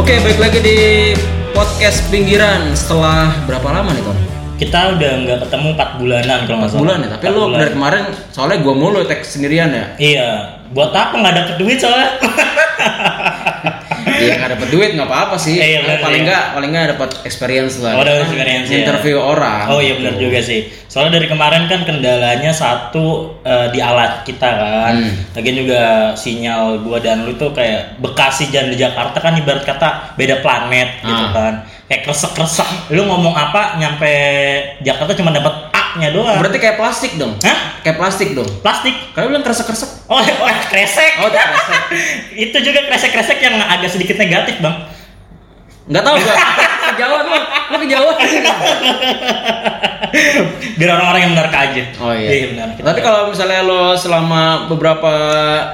Oke, balik lagi di podcast pinggiran setelah berapa lama nih Ton? Kita udah nggak ketemu 4 bulanan kalau nggak 4 salah. bulan ya, tapi lu bulan. dari kemarin soalnya gua mulu tag sendirian ya. Iya, buat apa nggak dapet duit soalnya? Iya nggak dapet duit nggak apa-apa sih. Iya, benar, paling iya. nggak paling nggak dapet experience lah. Oh, dapet Kan experience, ya. Interview orang. Oh iya benar juga sih. Soalnya dari kemarin kan kendalanya satu eh, di alat kita kan. Hmm. Lagian juga sinyal gua dan lu tuh kayak Bekasi dan di Jakarta kan ibarat kata beda planet gitu Ah. kan. Kayak kresek-kresek. Lu ngomong apa nyampe Jakarta cuma dapat A-nya doang. Berarti kayak plastik dong. Hah? Kayak plastik dong. Plastik. Kalian bilang kresek-kresek. Oh, oh kresek. Oh, kresek. itu juga kresek-kresek yang agak sedikit negatif, Bang. Nggak tahu gua. Kejauhan lu. Lu kejauhan. Biar orang-orang yang menerka aja. Oh iya. benar. Kita- Tapi kalau misalnya lo selama beberapa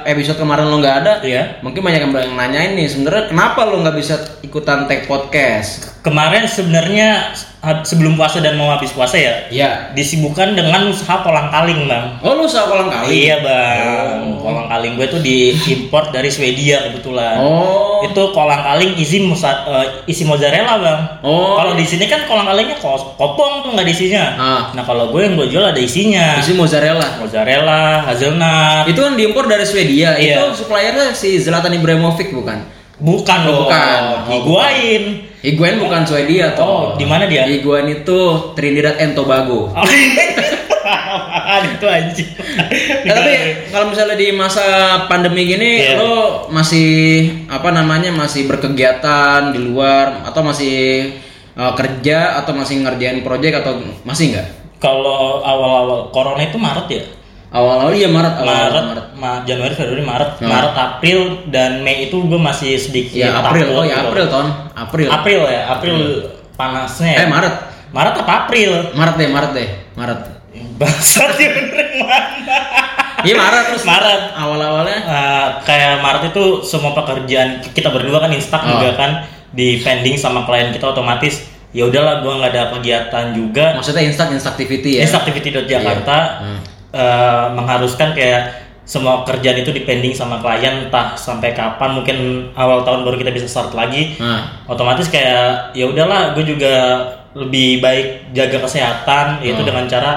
episode kemarin lo nggak ada, Iya. mungkin banyak yang nanyain nih sebenarnya kenapa lo nggak bisa ikutan tag podcast? Kemarin sebenarnya sebelum puasa dan mau habis puasa ya, Iya. disibukkan dengan usaha kolang kaling, Bang. Oh lo usaha kolang kali? Iya, Bang. Kolang kaling gue tuh diimpor dari Swedia kebetulan. Oh. Itu kolang kaling isi musa- eh, isi mozzarella, Bang. Oh. Kalau di sini kan kolang kalingnya kos- kopong tuh nggak ada isinya. Ah. Nah, kalau gue yang gue jual ada isinya. Isi mozzarella. Mozzarella, hazelnut. Itu kan diimpor dari Swedia. Iya. Itu suppliernya si Zlatan Ibrahimovic bukan? Bukan Oh, loh. bukan. Oh, Higuain bukan Swedia tuh. Oh, di mana dia? Higuain itu Trinidad and Tobago. Oh, itu anjing. Nah, tapi kalau misalnya di masa pandemi gini Iya. lo masih apa namanya masih berkegiatan di luar atau masih uh, kerja atau masih ngerjain proyek atau masih nggak? Kalau awal-awal corona itu Maret ya? Awal-awal iya Maret, awal Maret, Maret. Ma- Januari, Februari, Maret, Hmm. Maret, April dan Mei itu gue masih sedikit Ya April, takut oh ya. April tahun, April. April ya, April panasnya. ya. Eh Maret, Maret apa April? Maret deh, Maret deh, Maret. Bener yang mana? Iya Maret terus. Maret. Awal-awalnya. Eh, kayak Maret itu semua pekerjaan kita berdua kan instak Oh. juga kan di pending sama klien kita otomatis ya udahlah gua nggak ada kegiatan juga Maksudnya instant instaktivity ya. Instaktivity.jakarta Hmm. Eh, mengharuskan kayak semua kerjaan itu dipending sama klien entah sampai kapan mungkin awal tahun baru kita bisa start lagi Nah, otomatis kayak ya udahlah gue juga lebih baik jaga kesehatan yaitu Hmm. dengan cara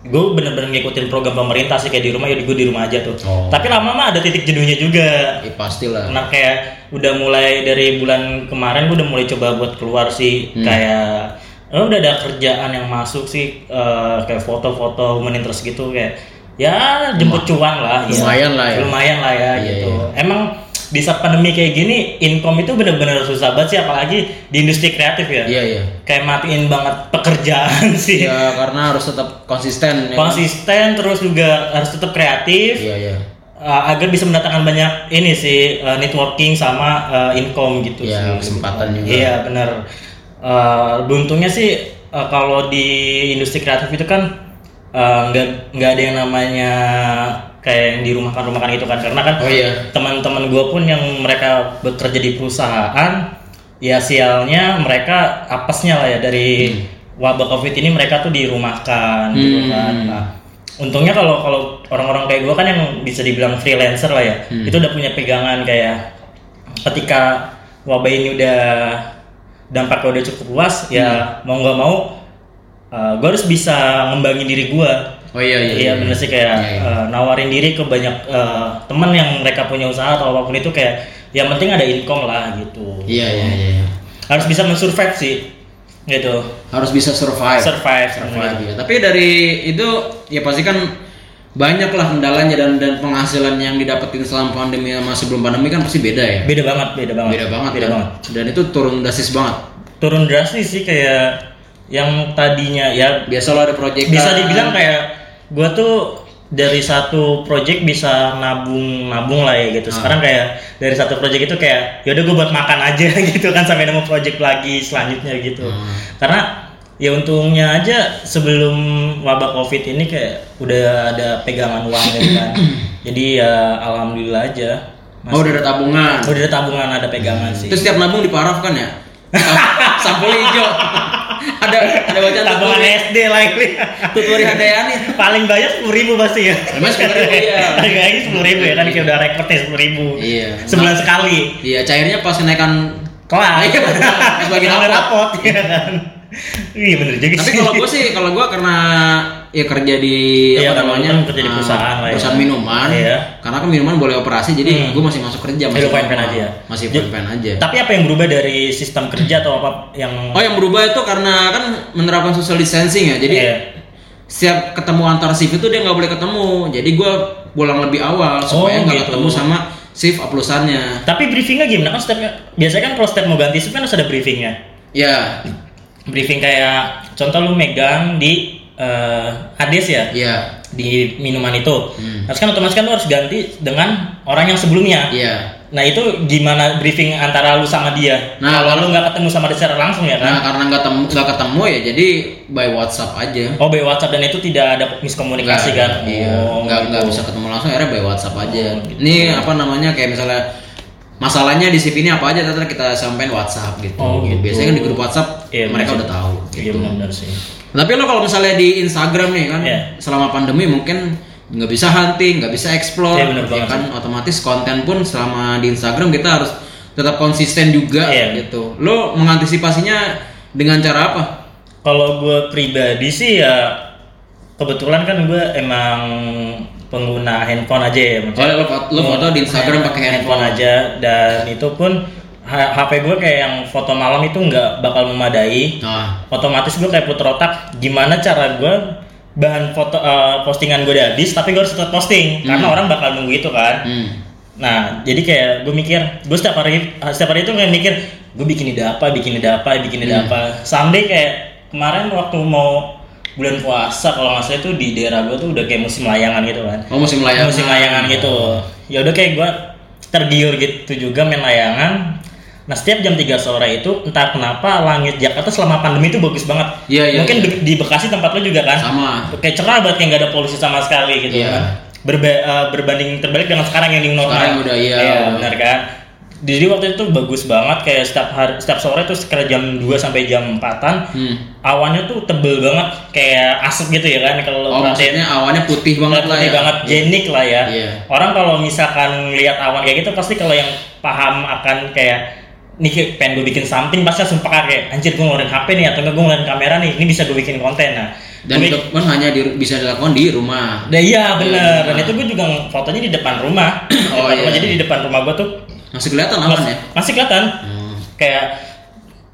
gue bener-bener ngikutin program pemerintah sih kayak di rumah ya gue di rumah aja tuh Oh. tapi lama-lama ada titik jenuhnya juga ya pastilah. Nah kayak udah mulai dari bulan kemarin gue udah mulai coba buat keluar sih Hmm. kayak oh, udah ada kerjaan yang masuk sih eh, kayak foto-foto human interest gitu kayak ya jemput cuan lah ya. Lumayan lah ya. lumayan lah ya Iya, gitu iya. emang di saat pandemi kayak gini income itu bener-bener susah banget sih apalagi di industri kreatif ya Iya iya. kayak matiin banget pekerjaan sih Ya karena harus tetap konsisten. ya. konsisten terus juga harus tetap kreatif Iya iya. uh, agar bisa mendatangkan banyak ini sih uh, networking sama uh, income gitu Iya, sih. kesempatan juga. Iya benar. Uh, beruntungnya sih uh, kalau di industri kreatif itu kan uh, nggak nggak ada yang namanya kayak yang di rumah kan rumah kan gitu kan karena kan Oh iya. teman-teman gue pun yang mereka bekerja di perusahaan ya sialnya mereka apesnya lah ya dari wabah covid ini mereka tuh dirumahkan gitu Hmm. kan nah, untungnya kalau kalau orang-orang kayak gue kan yang bisa dibilang freelancer lah ya Hmm. itu udah punya pegangan kayak ketika wabah ini udah dampaknya udah cukup luas Hmm. ya mau nggak mau gue harus bisa ngembangin diri gue Oh iya iya. Iya bener sih kayak Iya, iya. eh, nawarin diri ke banyak eh, teman yang mereka punya usaha atau apa pun itu kayak yang penting ada income lah gitu. Iya iya iya. Harus bisa mensurvive sih gitu. Harus bisa survive. Survive. Survive, iya. Tapi dari itu ya pasti kan banyak lah kendalanya dan dan penghasilan yang didapetin selama pandemi sama sebelum pandemi kan pasti beda ya. Beda banget, beda banget. Beda banget. Beda kan? banget. Dan itu turun drastis banget. Turun drastis sih kayak yang tadinya ya Biasa lo ada project bisa dibilang kayak gua tuh dari satu project bisa nabung nabung lah ya gitu. Sekarang kayak dari satu project itu kayak ya udah gue buat makan aja gitu kan sampai nemu project lagi selanjutnya gitu. Hmm. Karena ya untungnya aja sebelum wabah covid ini kayak udah ada pegangan uang gitu kan. Jadi ya alhamdulillah aja. Oh udah ada tabungan. Udah ada tabungan ada pegangan sih. Terus setiap nabung diparaf kan ya? Sampul hijau. ada ada bacaan tabungan SD lah ini. tuturi handayani. Paling banyak sepuluh ribu pasti ya. Emang 10.000, iya. Harganya sepuluh ribu ya kan kita udah rekrutnya sepuluh ribu. Iya. Sebulan sekali. Iya, cairnya pas kenaikan kelas Iya, sebagai rapot ya kan iya bener juga Tapi kalau gue sih, kalau gue karena ya kerja di Iya, apa namanya kan kerja di ah, perusahaan lah ya. perusahaan minuman. Iya. Karena kan minuman boleh operasi, jadi Hmm. gue masih masuk kerja masih lu fine-fine aja ya? Masih fine fine aja. tapi apa yang berubah dari sistem kerja atau apa yang Oh yang berubah itu karena kan menerapkan social distancing ya. Jadi Iya. setiap ketemu antar shift itu dia nggak boleh ketemu. Jadi gue pulang lebih awal supaya Oh, nggak gitu. ketemu sama shift oplusannya. tapi briefingnya gimana kan setiap biasanya kan kalau setiap mau ganti shift kan harus ada briefingnya Ya, briefing kayak contoh lu megang di eh, Hades ya iya, di minuman itu Hmm. harus kan otomatis kan lu harus ganti dengan orang yang sebelumnya iya. nah itu gimana briefing antara lu sama dia Nah, kalau lu nggak ketemu sama dia secara langsung ya Nah kan karena nggak ketemu nggak ketemu ya jadi by WhatsApp aja. oh by WhatsApp dan itu tidak ada miskomunikasi kan Iya, oh, nggak nggak gitu. bisa ketemu langsung akhirnya by WhatsApp aja. Oh, gitu. Ini apa namanya kayak misalnya masalahnya di CV ini apa aja ternyata kita sampein WhatsApp gitu. Oh, gitu. Biasanya kan di grup WhatsApp Iya, mereka udah tahu. iya Gitu. benar sih Tapi lo kalau misalnya di Instagram nih kan Iya. selama pandemi mungkin nggak bisa hunting, nggak bisa explore, Iya, benar ya kan otomatis konten pun selama di Instagram kita harus tetap konsisten juga Iya. gitu. Lo mengantisipasinya dengan cara apa? Kalau gue pribadi sih ya kebetulan kan gue emang pengguna handphone aja ya. maksudnya. Oh, lo foto- lo foto di Instagram pakai handphone. aja dan itu pun HP gue kayak yang foto malam itu nggak bakal memadai. Nah, Otomatis gue kayak puter otak gimana cara gue bahan foto eh, postingan gue udah habis tapi gue harus tetap posting karena orang bakal nunggu itu kan. hmm. Nah, jadi kayak gue mikir, gue setiap hari setiap hari itu kayak mikir, gue bikin ide apa, bikin ide apa, bikin ide Hmm. apa. Someday kayak kemarin waktu mau bulan puasa kalau nggak salah itu di daerah gue tuh udah kayak musim layangan gitu kan. Oh musim layangan. Musim layangan gitu. Ya udah kayak gue tergiur gitu juga main layangan. Nah setiap jam 3 sore itu entah kenapa langit Jakarta selama pandemi itu bagus banget. Iya, iya, Mungkin iya. di- di Bekasi tempat lo juga kan? Sama. Kayak cerah banget kayak nggak ada polusi sama sekali gitu Iya. kan. Berba- eh, berbanding terbalik dengan sekarang yang new normal. Sekarang udah, iya. benar kan. Jadi waktu itu bagus banget kayak setiap hari setiap sore tuh sekitar jam 2 sampai jam 4-an Hmm. awannya tuh tebel banget kayak asap gitu ya kan kalau Oh maksudnya awannya putih banget lah Putih ya. banget jenik lah ya. Iya. Orang kalau misalkan lihat awan kayak gitu pasti kalau yang paham akan kayak nih pengen gue bikin something pasti langsung peka kayak anjir gue ngeluarin HP nih atau enggak gue ngeluarin kamera nih ini bisa gue bikin konten nah Dan Gue- itu pun hanya di- bisa dilakukan di rumah. Nah, iya bener dan Iya. itu gue juga fotonya di depan rumah. Oh, Depan iya. rumah, Jadi di depan rumah gue tuh Masih kelihatan masih, ya. masih kelihatan Hmm. kayak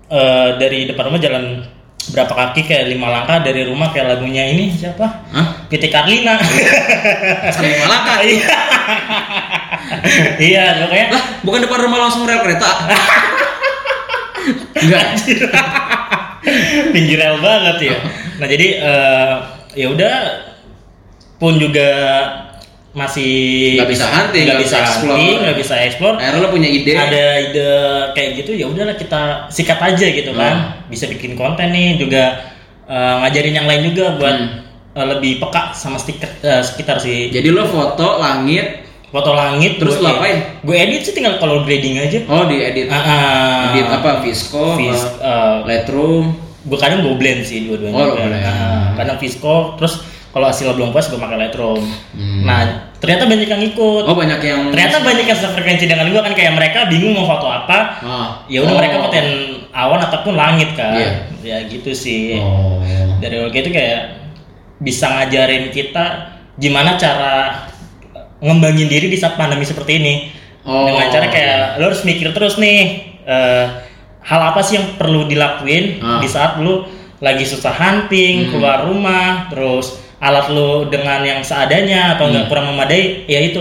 eh, dari depan rumah jalan berapa kaki kayak lima langkah dari rumah kayak lagunya ini siapa? Hah? Piti Karlina. Saling malaka. Iya. iya, pokoknya Lah, bukan depan rumah langsung rel kereta. Enggak. pinggir rel banget ya. Nah jadi eh, ya udah pun juga masih Nggak bisa hunting, nggak bisa hunting, nggak bisa explore. Akhirnya lo punya ide. Ada ide kayak gitu ya udahlah kita sikat aja gitu kan. Hmm. Bisa bikin konten nih juga eh, ngajarin yang lain juga buat Hmm. eh, lebih peka sama stiker eh, sekitar sih. Jadi lo foto langit, Foto langit Terus lo apain? Gue edit sih tinggal kalau grading aja. oh diedit. Ah, ah. Edit apa? Visco, Vis- eh, Lightroom. gue kadang gue blend sih dua-duanya Oh, blend. Nah, kadang Visco terus kalau hasilnya belum puas gue pakai Lightroom Hmm. nah ternyata banyak yang ikut Oh banyak yang. ternyata banyak yang sefrekuensi dengan gue kan kayak mereka bingung mau foto apa Ah. ya udah Oh. mereka fotoin awan ataupun langit kan Iya. ya gitu sih Oh. dari waktu itu kayak bisa ngajarin kita gimana cara ngembangin diri di saat pandemi seperti ini Oh. dengan cara kayak lo harus mikir terus nih eh, hal apa sih yang perlu dilakuin Ah. di saat lu lagi susah hunting keluar rumah terus alat lu dengan yang seadanya atau nggak kurang memadai ya itu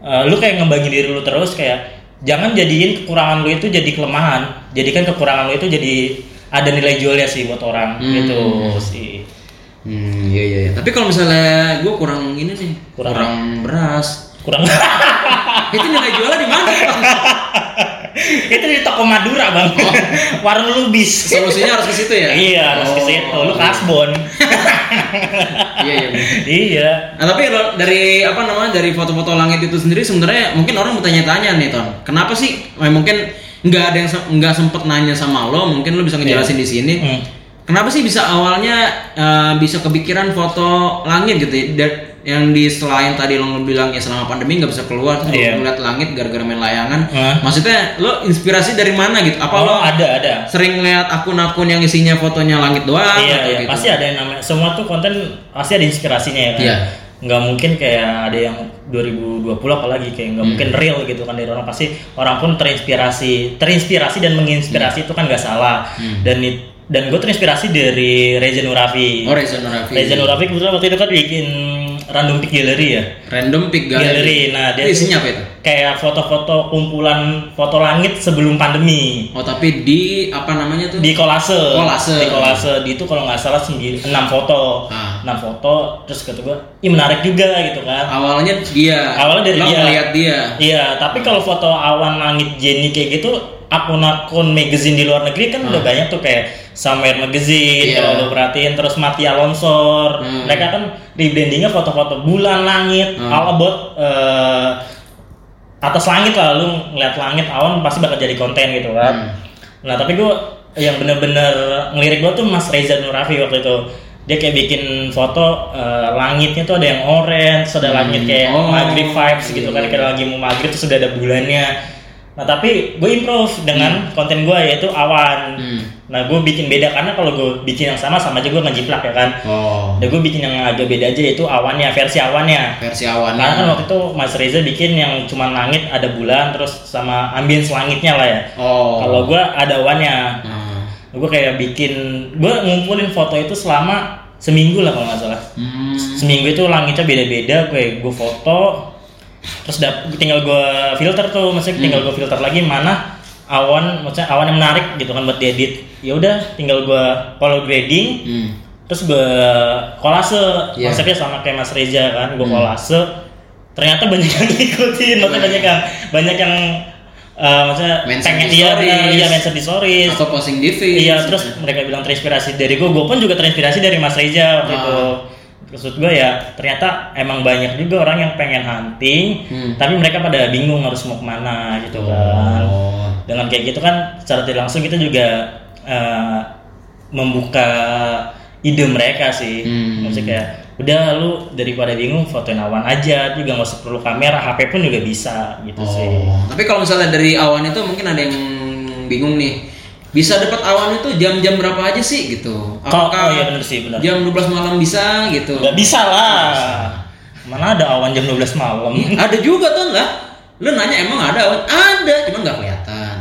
eh, lu kayak ngembangin diri lu terus kayak jangan jadiin kekurangan lu itu jadi kelemahan jadikan kekurangan lu itu jadi ada nilai jualnya sih buat orang Hmm. gitu sih Hmm, iya iya. iya. Tapi kalau misalnya gue kurang ini nih, Kurang- kurang, beras. kurang Itu nilai jualnya di mana? Itu di toko Madura bang warung lubis Solusinya harus ke situ ya? iya harus ke Oh. situ lu kasbon Iya iya. iya Nah, tapi kalau dari apa namanya dari foto-foto langit itu sendiri sebenarnya mungkin orang bertanya-tanya nih ton, kenapa sih? Mungkin nggak ada yang nggak sempet nanya sama lo, mungkin lo bisa ngejelasin di sini. Hmm. Kenapa sih bisa awalnya eh, bisa kepikiran foto langit gitu ya? Dan- yang di selain tadi lo bilang ya selama pandemi nggak bisa keluar terus lo ngeliat langit gara-gara main layangan Hah? maksudnya lo inspirasi dari mana gitu apa Oh, lo ada ada. sering lihat akun-akun yang isinya fotonya langit doang iya, iya. gitu? pasti ada yang namanya semua tuh konten pasti ada inspirasinya ya kan. Iya. Nggak mungkin kayak ada yang 2020 apalagi kayak Hmm. nggak mungkin real gitu kan dari orang pasti orang pun terinspirasi, terinspirasi dan menginspirasi itu kan nggak salah. Dan it- dan gue terinspirasi dari Reza Nurafi. Oh Reza Nurafi Reza Nurafi kebetulan waktu itu kan bikin random pick gallery ya. random pick Gallery. gallery, Nah, dia isinya apa itu Kayak foto-foto kumpulan foto langit sebelum pandemi. oh tapi di apa namanya tuh di kolase Kolase. di kolase di itu kalau nggak salah sendiri enam foto Ah. enam foto terus kata gue ih menarik juga gitu kan awalnya dia Awalnya dari lo dia. ngeliat dia iya tapi kalau foto awan langit Jenny kayak gitu akun-akun magazine di luar negeri kan udah banyak tuh kayak Somewhere Magazine Ah. Iya. kalau lo perhatiin terus Mati Alonsor Hmm. mereka kan rebrandingnya foto-foto bulan langit Hmm. all about eh, atas langit lah lu ngeliat langit awan pasti bakal jadi konten gitu kan Hmm. Nah tapi gue yang bener-bener ngelirik gue tuh Mas Reza Nurafi waktu itu dia kayak bikin foto eh, langitnya tuh ada yang orange, ada Hmm. langit kayak Oh, maghrib vibes gitu kan iya. kayak lagi mau maghrib terus sudah ada bulannya. Nah tapi gue improve dengan konten gue yaitu awan. Hmm. Nah gue bikin beda karena kalau gue bikin yang sama sama aja gue ngejiplak ya kan. oh Dan gue bikin yang agak beda aja yaitu awannya versi awannya. versi awannya Karena kan waktu itu Mas Reza bikin yang cuma langit ada bulan terus sama ambience langitnya lah ya. oh Kalau gue ada awannya, Nah. gue kayak bikin, gue ngumpulin foto itu selama seminggu lah kalau nggak salah. Hmm. Seminggu itu langitnya beda-beda, gue gue foto, terus dap, tinggal gue filter tuh, maksudnya tinggal gue filter lagi mana awan, maksudnya awan yang menarik gitu kan buat diedit. Ya udah, tinggal gue color grading, Hmm. terus gue kolase, Iya. konsepnya sama kayak Mas Reza kan, gue Hmm. kolase. Ternyata banyak yang ngikutin, maksudnya banyak yang banyak yang eh, maksudnya Mention pengen di iya iya mention di stories atau posting di feed Iya, terus mereka bilang terinspirasi dari gue, gue pun juga terinspirasi dari Mas Reza waktu Ah. itu. Maksud gue ya, ternyata emang banyak juga orang yang pengen hunting, Hmm. tapi mereka pada bingung harus mau ke mana gitu kan. oh Dengan kayak gitu kan, secara tidak langsung kita juga eh, membuka ide mereka sih. Hmm. Maksudnya kayak, udah lu daripada bingung fotoin awan aja, juga nggak usah perlu kamera, HP pun juga bisa gitu sih. Oh, tapi kalau misalnya dari awan itu mungkin ada yang bingung nih. Bisa dapat awan itu jam-jam berapa aja sih gitu? Kok, oh iya bener sih, bener. jam 12 malam bisa gitu? Nggak bisa lah. Mana ada awan jam 12 malam? ada juga tuh lah. Lu nanya emang ada awan? Ada, cuma nggak kelihatan.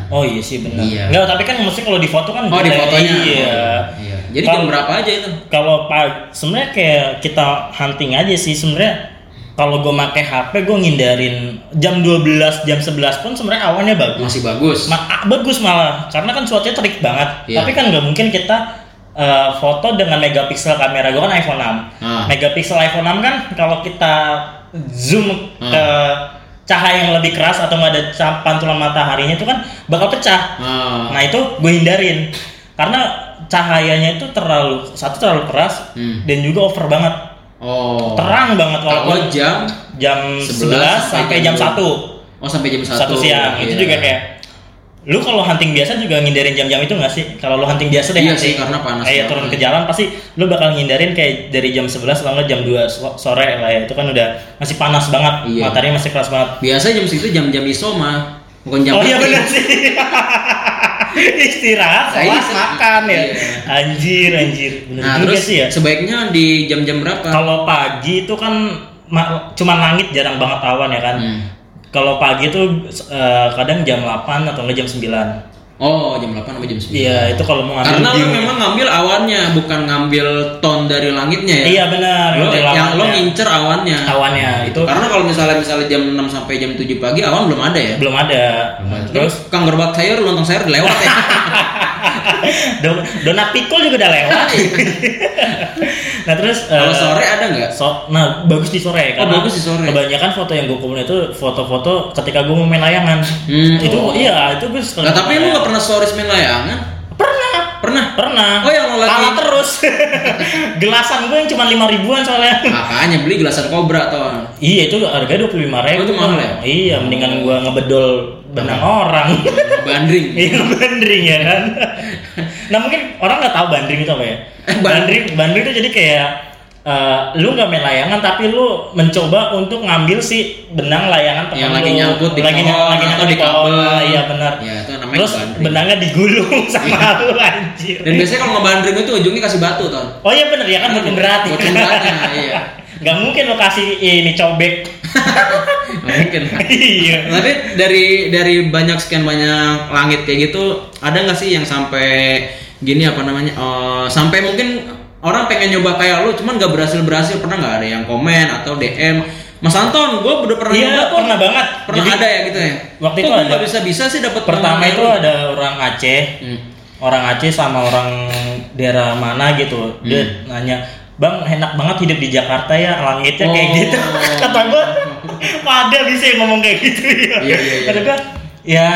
Oh iya sih benar. Iya. Enggak, tapi kan maksudnya kalau di foto kan Oh di bisa- fotonya. Iya. Oh, iya. Jadi jam Kalau- berapa aja itu? Kalau pak sebenarnya kayak kita hunting aja sih sebenarnya kalau gue pakai HP gue ngindarin jam 12 jam 11 pun sebenarnya awannya bagus. Masih bagus. Ma- ah, bagus malah karena kan cuacanya terik banget. Iya. Tapi kan nggak mungkin kita eh, foto dengan megapiksel kamera gue kan iPhone 6. Ah. Megapiksel iPhone 6 kan kalau kita zoom Ah. ke cahaya yang lebih keras atau nggak ada pantulan mataharinya itu kan bakal pecah. Ah. Nah itu gue hindarin karena cahayanya itu terlalu satu terlalu keras Hmm. dan juga over banget Oh. terang banget Kalau jam jam 11, sampai jam 1 Oh sampai jam 1 satu siang itu Iya. juga kayak lu kalau hunting biasa juga ngindarin jam-jam itu nggak sih? Kalau lu hunting biasa deh Iya hunting, sih, karena panas kayak turun ke jalan pasti lu bakal ngindarin kayak dari jam 11 atau nggak jam 2 so- sore lah ya. Itu kan udah masih panas banget Iya. matahari masih keras banget. Biasa jam segitu jam-jam isoma, bukan jam oh iya benar sih. Istirahat iya. makan ya. Iya. anjir anjir. Bener Nah, terus sih ya. sebaiknya di jam-jam berapa? kalau pagi itu kan ma- cuman langit jarang banget awan ya kan. Hmm. Kalau pagi itu eh, kadang jam 8 atau enggak jam 9 Oh, jam 8 sampai jam 9. Iya, itu kalau mau ngambil Karena lo memang ngambil awannya, bukan ngambil ton dari langitnya ya. Iya benar. Lo, yang lo ngincer awannya. awannya itu Karena kalau misalnya misalnya jam 6 sampai jam 7 pagi awan belum ada ya. belum ada. Terus Terus Kang gerobak sayur, lontong sayur udah lewat ya. don donat pikul juga udah lewat. nah terus Kalau eh, sore ada nggak? so, nah bagus di sore Oh, karena bagus di sore. kebanyakan foto yang gue kumpulin itu foto-foto ketika gue mau main layangan. Hmm, itu oh. iya itu gue Nah, tapi lu nggak pernah stories main layangan? Pernah Pernah. Oh, yang lo lagi- Kalah terus gelasan gue yang cuma lima ribuan soalnya Makanya beli gelasan kobra tuh. Iya itu harganya dua puluh lima ribu. Oh, itu mahal ya? Iya, mendingan gua ngebedol benang orang Bandring. Iya bandring ya kan. nah mungkin orang nggak tahu bandring itu apa ya. Eh, bandring bandring itu jadi kayak eh, lu nggak main layangan tapi lu mencoba untuk ngambil si benang layangan Yang lagi nyangkut di lagi, pohon lagi nyangkut di kabel. Iya benar. Ya, namanya Terus bandring. benangnya digulung sama lu anjir. Dan biasanya kalau ngebandring itu ujungnya kasih batu, Ton. Oh iya bener ya kan buat berat. Beratnya, iya. Gak mungkin lo kasih ini cobek. Mungkin. iya. Tapi dari dari banyak sekian banyak langit kayak gitu, ada nggak sih yang sampai gini apa namanya? eh, sampai mungkin orang pengen nyoba kayak lu, cuman nggak berhasil berhasil. Pernah nggak ada yang komen atau DM? Mas Anton, gue udah pernah Iya, nyoba pernah banget. Pernah Jadi, ada ya gitu ya. waktu Kok itu ada. nggak bisa bisa sih dapat Pertama itu ada orang Aceh, Hmm. orang Aceh sama orang daerah mana gitu. Dia Hmm. nanya, Bang enak banget hidup di Jakarta ya, langitnya kayak Oh. gitu. Kata gua, pada bisa yang ngomong kayak gitu ya. Iya, iya, iya. Kata gua, ya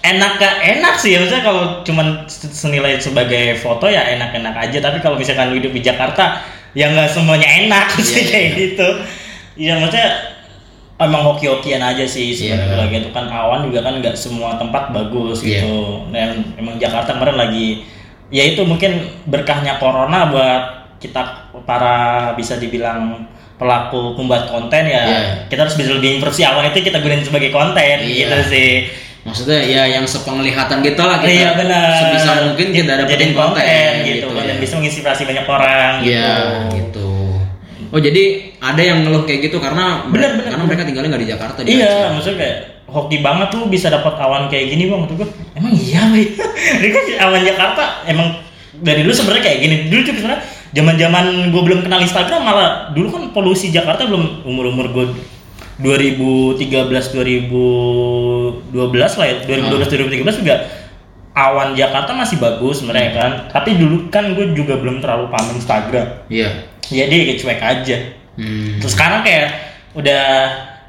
enak gak enak sih maksudnya kalau cuman senilai sebagai foto ya enak-enak aja tapi kalau misalkan lu hidup di Jakarta ya nggak semuanya enak sih Iya, kayak iya. gitu ya maksudnya emang hoki-hokian aja sih sebenarnya Iya. lagi itu kan awan juga kan nggak semua tempat bagus Iya. gitu dan emang Jakarta kemarin lagi ya itu mungkin berkahnya corona buat kita para bisa dibilang pelaku pembuat konten ya Iya. kita harus bisa lebih versi awan itu kita gunain sebagai konten Iya. gitu sih Maksudnya ya yang sepenglihatan kita lah kita. iya benar Sebisa mungkin kita dapetin Jadiin konten, gitu, kan, ya. dan bisa menginspirasi banyak orang Iya, gitu. gitu. Oh jadi ada yang ngeluh kayak gitu karena Bener, bener, karena mereka tinggalnya nggak di Jakarta di Iya, Aceh. maksudnya kayak hoki banget tuh bisa dapat awan kayak gini bang. Tuh gue, emang iya bang. Ini kan awan Jakarta emang dari dulu sebenarnya kayak gini. Dulu tuh sebenarnya zaman-zaman gue belum kenal Instagram malah dulu kan polusi Jakarta belum umur-umur gue 2013 2012 lah ya 2012 2013 juga awan Jakarta masih bagus sebenarnya kan tapi dulu kan gue juga belum terlalu paham Instagram Iya. jadi kayak cuek aja Hmm. Terus sekarang kayak udah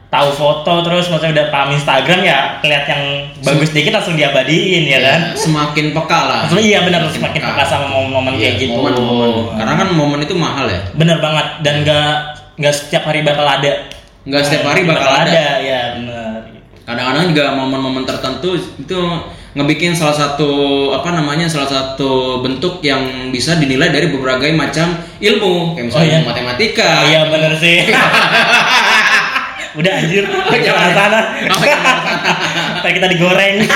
tahu foto terus maksudnya udah paham Instagram ya keliat yang bagus dikit langsung diabadiin ya kan. Semakin peka lah. Maksudnya iya benar semakin peka sama momen-momen Iya, kayak gitu. Momen-momen. Karena kan momen itu mahal ya. Bener banget dan nggak nggak setiap hari bakal ada. Nggak setiap hari bakal ada. ya benar. Kadang-kadang juga momen-momen tertentu itu ngebikin salah satu apa namanya salah satu bentuk yang bisa dinilai dari berbagai macam ilmu kayak misalnya Oh, iya? matematika. Oh, iya bener sih. udah anjir, jangan sana. Oh, Kayak kita digoreng.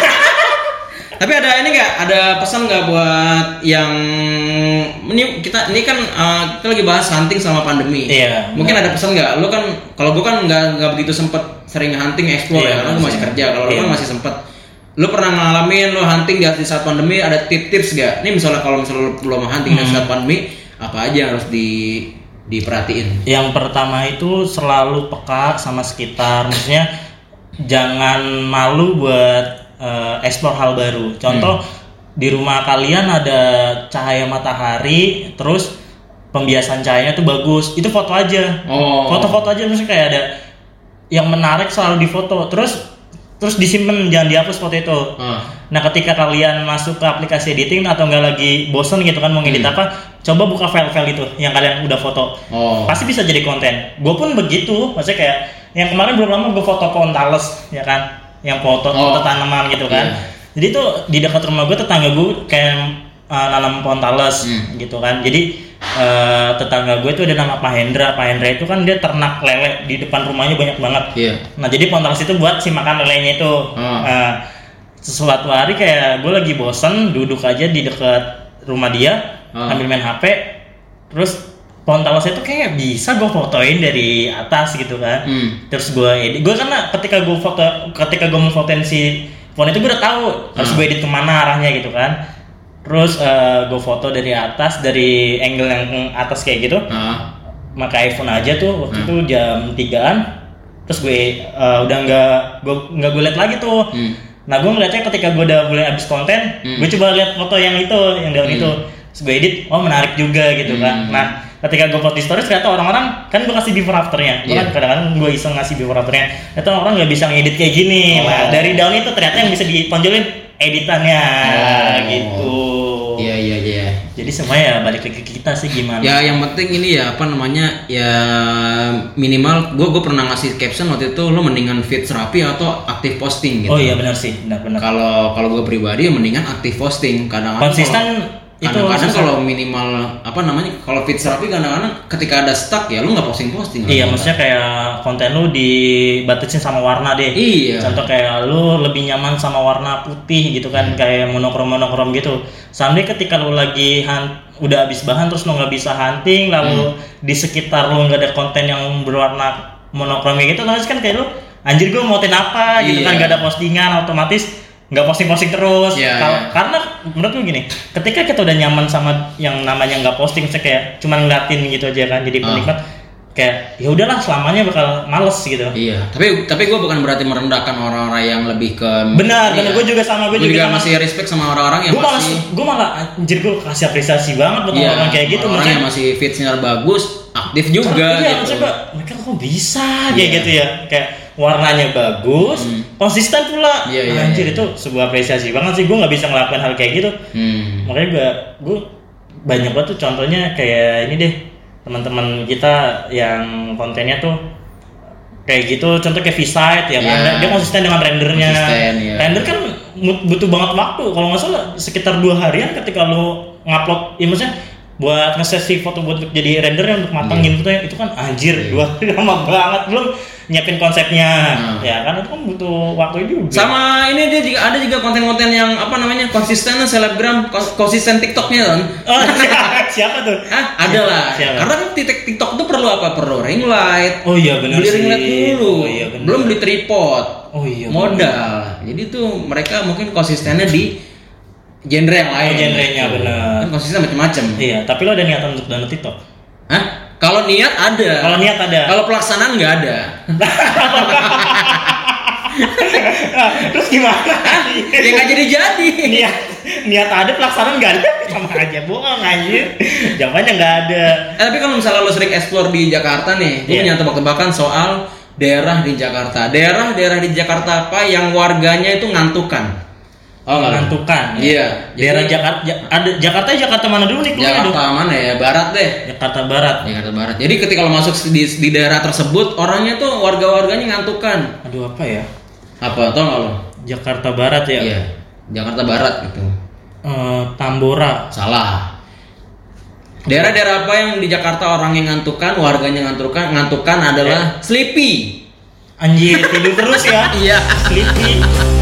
Tapi ada ini nggak? Ada pesan nggak buat yang ini kita ini kan uh, kita lagi bahas hunting selama pandemi. Iya. Mungkin ada pesan nggak? Lu kan kalau gua kan nggak nggak begitu sempet sering hunting explore Iya, ya, karena gua masih iya. kerja. Kalau lu Iya. kan masih sempet. Lu pernah ngalamin lu hunting di di saat pandemi ada tip-tips nggak? Ini misalnya kalau misalnya lu, lu mau hunting di Hmm. saat pandemi, apa aja yang harus di diperhatiin? Yang pertama itu selalu peka sama sekitar, maksudnya jangan malu buat eh, explore hal baru. Contoh di rumah kalian ada cahaya matahari, terus pembiasan cahayanya tuh bagus, itu foto aja. Oh. Foto-foto aja maksudnya kayak ada yang menarik selalu difoto, terus terus disimpan jangan dihapus foto itu. Ah. Nah ketika kalian masuk ke aplikasi editing atau nggak lagi bosen gitu kan mau ngedit Hmm. apa, coba buka file-file itu yang kalian udah foto. Oh. Pasti bisa jadi konten. Gue pun begitu, maksudnya kayak yang kemarin belum lama gue foto pohon tales, ya kan, yang foto Oh. foto tanaman gitu kan. Iya. Jadi tuh di dekat rumah gue tetangga gue kayak uh, nanam pohon tales Hmm. gitu kan. Jadi uh, tetangga gue itu ada nama Pak Hendra. Pak Hendra itu kan dia ternak lele di depan rumahnya banyak banget. Iya. Nah jadi tales itu buat si makan lelenya itu. Hmm. Nah, sesuatu hari kayak gue lagi bosen duduk aja di dekat rumah dia Hmm. ambil main HP, terus pohon talas itu kayak bisa gue fotoin dari atas gitu kan. Hmm. Terus gue edit, gue karena ketika gue foto, ketika gue mau fotoin si pohon itu gue udah tahu harus Hmm. gue edit ke mana arahnya gitu kan. Terus gue foto dari atas dari angle yang atas kayak gitu Ah. pakai iPhone aja tuh waktu Hmm. itu jam 3-an terus gue eh, udah nggak gue nggak gue liat lagi tuh Hmm. nah gue ngeliatnya ketika gue udah mulai habis konten Hmm. gue coba lihat foto yang itu yang daun Hmm. itu terus gue edit oh menarik juga gitu kan Hmm. nah ketika gue post di stories ternyata orang-orang kan gue kasih before afternya gue kan kadang-kadang gue iseng ngasih before afternya ternyata orang nggak bisa ngedit kayak gini Oh. nah dari daun itu ternyata yang bisa ditonjolin editannya Oh. gitu. Jadi semuanya ya balik lagi ke kita sih gimana? Ya yang penting ini ya apa namanya ya minimal gue gue pernah ngasih caption waktu itu lo mendingan fit rapi atau aktif posting gitu. oh iya benar sih benar benar. Kalau kalau gue pribadi ya mendingan aktif posting. Kadang-kadang konsisten kalau- kadang-kadang kalau minimal apa namanya kalau fit rapi kadang-kadang ketika ada stuck ya lo nggak posting posting. Iya, maksudnya kayak konten lu dibatasin sama warna deh. Iya. Contoh kayak lu lebih nyaman sama warna putih gitu kan, kayak monokrom monokrom gitu. Sampai ketika lu lagi han- udah habis bahan terus lu nggak bisa hunting, lalu di sekitar lu nggak ada konten yang berwarna monokrom gitu, terus kan kayak lu anjir gue mau apa gitu Iya. kan, gak ada postingan otomatis nggak posting posting terus. Iya, Kalau- iya. Karena menurut gue gini, ketika kita udah nyaman sama yang namanya nggak posting, misalnya kayak cuman ngeliatin gitu aja kan, jadi Ah. penikmat kayak ya udahlah selamanya bakal males gitu. Iya, tapi tapi gue bukan berarti merendahkan orang-orang yang lebih ke Benar, benar Iya. gue juga sama gue Gua juga, sama. masih respect sama orang-orang yang gue malah masih gue malah anjir gue kasih apresiasi banget buat Iya, orang kayak gitu orang yang masih fit sinar bagus, aktif juga iya, gitu. mereka kok bisa kayak Iya. gitu ya kayak warnanya bagus konsisten pula Iya, iya, anjir iya. itu sebuah apresiasi banget sih gue nggak bisa ngelakuin hal kayak gitu Hmm. makanya gue gue banyak banget tuh contohnya kayak ini deh teman-teman kita yang kontennya tuh kayak gitu contoh kayak V-Site ya kan Iya. dia konsisten dengan rendernya Konsisten, iya. render kan butuh banget waktu kalau nggak salah sekitar dua harian ketika lo ngupload ya maksudnya buat nge-save foto buat jadi rendernya untuk matengin fotonya itu kan anjir dua hari lama banget belum nyiapin konsepnya Hmm. ya kan itu kan butuh waktu juga Sama ini dia juga ada juga konten-konten yang apa namanya konsisten selebgram kons- konsisten TikToknya kan. oh, siapa, siapa tuh Hah, ada lah. Siapa? Karena kan TikTok TikTok itu perlu apa? Perlu ring light. oh iya benar beli sih ring light dulu. oh iya benar Belum beli tripod. oh iya modal. Jadi tuh mereka mungkin konsistennya di genre yang lain. Oh, genrenya, Gitu. benar. Kan konsisten macam-macam. Iya, tapi lo ada niatan untuk download TikTok? Hah? Kalau niat ada. Kalau niat ada. Kalau pelaksanaan nggak ada. Nah, terus gimana? ya nggak jadi jadi. niat niat ada pelaksanaan nggak ada sama aja bohong anjir. Jawabannya nggak ada. Eh, tapi kalau misalnya lo sering explore di Jakarta nih, Iya. punya tebak-tebakan soal daerah di Jakarta. Daerah-daerah di Jakarta apa yang warganya itu ngantukan? Oh? Menentukan. Iya. Daerah Jadi- Jakarta ada Jakarta Jakarta mana dulu nih Jakarta dong? mana ya? Barat deh. Jakarta Barat. Jakarta Barat. Jadi ketika lo masuk di, di daerah tersebut, orangnya tuh warga-warganya ngantukan. Aduh apa ya? Apa? Tau nggak lo? Jakarta Barat ya. Iya. Jakarta Barat gitu. Eh, Tambora. Salah. Daerah-daerah apa yang di Jakarta orang yang ngantukan, warganya ngantukan, ngantukan adalah Sleepy. Anjir tidur terus ya. Iya. Sleepy.